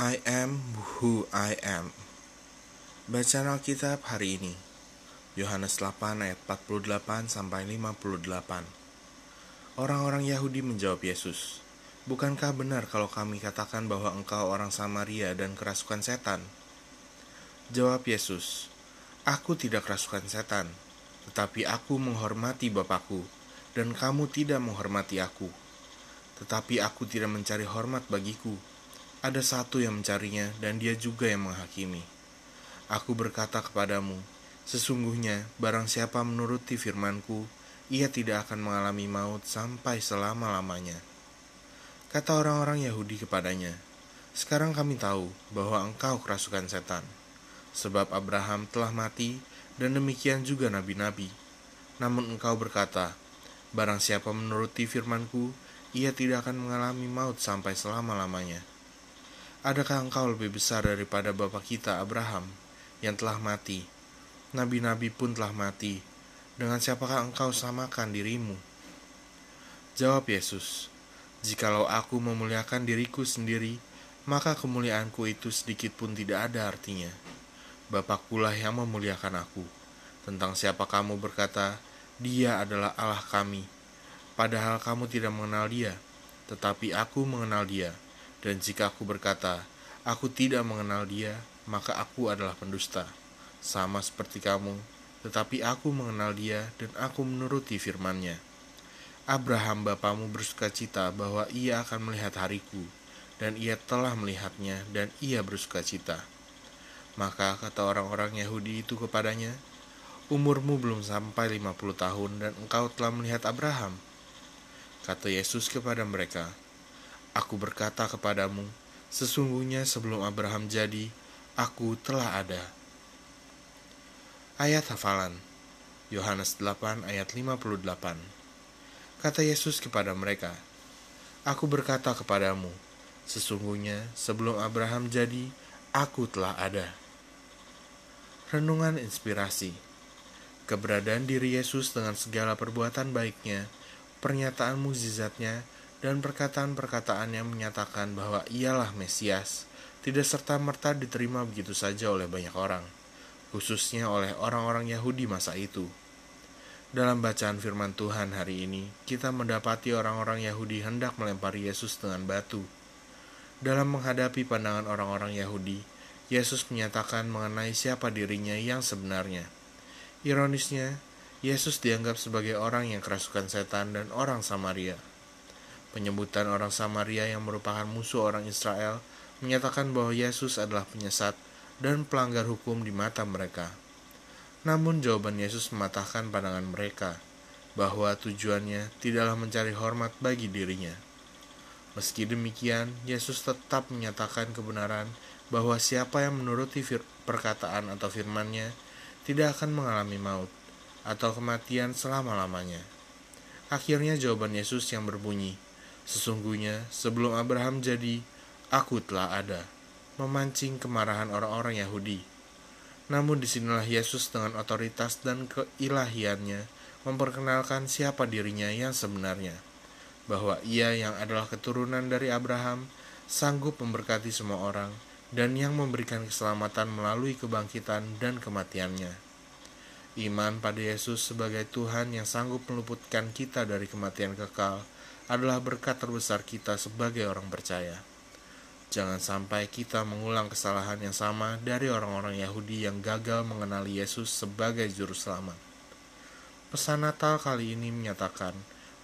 I am who I am. Bacaan Alkitab hari ini. Yohanes 8 ayat 48 sampai 58. Orang-orang Yahudi menjawab Yesus, "Bukankah benar kalau kami katakan bahwa engkau orang Samaria dan kerasukan setan?" Jawab Yesus, "Aku tidak kerasukan setan, tetapi aku menghormati Bapakku, dan kamu tidak menghormati aku. Tetapi aku tidak mencari hormat bagiku, ada satu yang mencarinya dan dia juga yang menghakimi. Aku berkata kepadamu, sesungguhnya barang siapa menuruti firmanku, ia tidak akan mengalami maut sampai selama-lamanya. Kata orang-orang Yahudi kepadanya, sekarang kami tahu bahwa engkau kerasukan setan, sebab Abraham telah mati dan demikian juga nabi-nabi. Namun engkau berkata, barang siapa menuruti firmanku, ia tidak akan mengalami maut sampai selama-lamanya. Adakah engkau lebih besar daripada bapa kita Abraham yang telah mati? Nabi-nabi pun telah mati. Dengan siapakah engkau samakan dirimu? Jawab Yesus, Jikalau aku memuliakan diriku sendiri, maka kemuliaanku itu sedikit pun tidak ada artinya. Bapakkulah yang memuliakan aku. Tentang siapa kamu berkata, dia adalah Allah kami. Padahal kamu tidak mengenal dia, tetapi aku mengenal dia dan jika aku berkata, aku tidak mengenal dia, maka aku adalah pendusta. Sama seperti kamu, tetapi aku mengenal dia dan aku menuruti firman-Nya. Abraham bapamu bersuka cita bahwa ia akan melihat hariku, dan ia telah melihatnya dan ia bersuka cita. Maka kata orang-orang Yahudi itu kepadanya, Umurmu belum sampai 50 tahun dan engkau telah melihat Abraham. Kata Yesus kepada mereka, Aku berkata kepadamu, sesungguhnya sebelum Abraham jadi, aku telah ada. Ayat hafalan Yohanes 8 ayat 58 Kata Yesus kepada mereka, Aku berkata kepadamu, sesungguhnya sebelum Abraham jadi, aku telah ada. Renungan inspirasi Keberadaan diri Yesus dengan segala perbuatan baiknya, pernyataan mukjizatnya, dan perkataan-perkataan yang menyatakan bahwa ialah Mesias tidak serta-merta diterima begitu saja oleh banyak orang, khususnya oleh orang-orang Yahudi masa itu. Dalam bacaan firman Tuhan hari ini, kita mendapati orang-orang Yahudi hendak melempari Yesus dengan batu. Dalam menghadapi pandangan orang-orang Yahudi, Yesus menyatakan mengenai siapa dirinya yang sebenarnya. Ironisnya, Yesus dianggap sebagai orang yang kerasukan setan dan orang Samaria. Penyebutan orang Samaria yang merupakan musuh orang Israel menyatakan bahwa Yesus adalah penyesat dan pelanggar hukum di mata mereka. Namun jawaban Yesus mematahkan pandangan mereka bahwa tujuannya tidaklah mencari hormat bagi dirinya. Meski demikian, Yesus tetap menyatakan kebenaran bahwa siapa yang menuruti perkataan atau firman-Nya tidak akan mengalami maut atau kematian selama-lamanya. Akhirnya jawaban Yesus yang berbunyi, Sesungguhnya sebelum Abraham jadi, aku telah ada, memancing kemarahan orang-orang Yahudi. Namun di sinilah Yesus dengan otoritas dan keilahiannya memperkenalkan siapa dirinya yang sebenarnya, bahwa ia yang adalah keturunan dari Abraham sanggup memberkati semua orang dan yang memberikan keselamatan melalui kebangkitan dan kematiannya. Iman pada Yesus sebagai Tuhan yang sanggup meluputkan kita dari kematian kekal adalah berkat terbesar kita sebagai orang percaya. Jangan sampai kita mengulang kesalahan yang sama dari orang-orang Yahudi yang gagal mengenali Yesus sebagai Juru Selamat. Pesan Natal kali ini menyatakan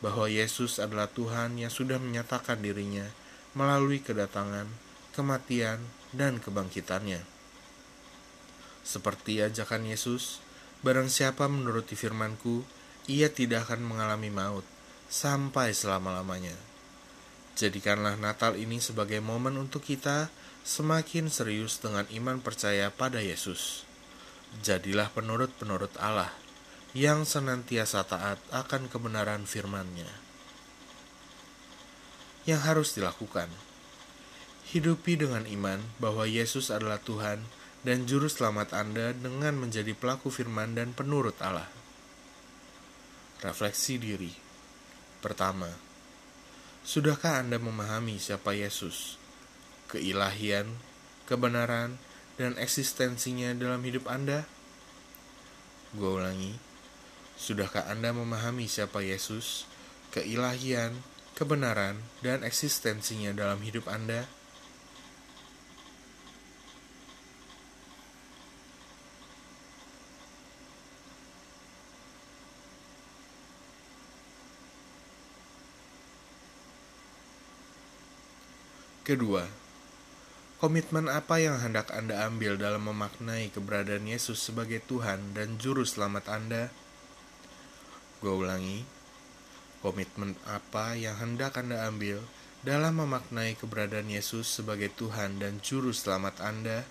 bahwa Yesus adalah Tuhan yang sudah menyatakan dirinya melalui kedatangan, kematian, dan kebangkitannya. Seperti ajakan Yesus, barang siapa menuruti firmanku, ia tidak akan mengalami maut, sampai selama-lamanya. Jadikanlah Natal ini sebagai momen untuk kita semakin serius dengan iman percaya pada Yesus. Jadilah penurut-penurut Allah yang senantiasa taat akan kebenaran firman-Nya. Yang harus dilakukan Hidupi dengan iman bahwa Yesus adalah Tuhan dan Juru Selamat Anda dengan menjadi pelaku firman dan penurut Allah. Refleksi diri Pertama, sudahkah Anda memahami siapa Yesus? keilahian, kebenaran, dan eksistensinya dalam hidup Anda? Gue ulangi, sudahkah Anda memahami siapa Yesus, keilahian, kebenaran, dan eksistensinya dalam hidup Anda? Kedua, komitmen apa yang hendak Anda ambil dalam memaknai keberadaan Yesus sebagai Tuhan dan Juru Selamat Anda? Gue ulangi, komitmen apa yang hendak Anda ambil dalam memaknai keberadaan Yesus sebagai Tuhan dan Juru Selamat Anda?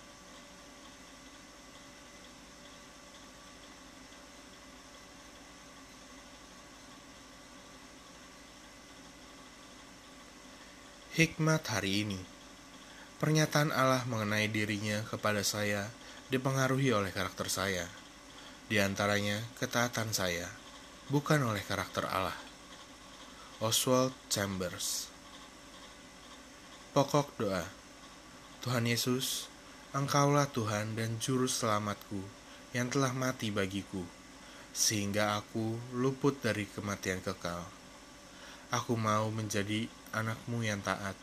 Hikmat hari ini Pernyataan Allah mengenai dirinya kepada saya dipengaruhi oleh karakter saya. Di antaranya ketaatan saya, bukan oleh karakter Allah. Oswald Chambers Pokok doa Tuhan Yesus, Engkaulah Tuhan dan Juru Selamatku yang telah mati bagiku, sehingga aku luput dari kematian kekal. Aku mau menjadi anakmu yang taat,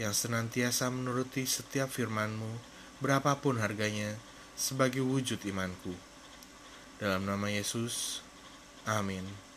yang senantiasa menuruti setiap firmanmu, berapapun harganya, sebagai wujud imanku. Dalam nama Yesus, amin.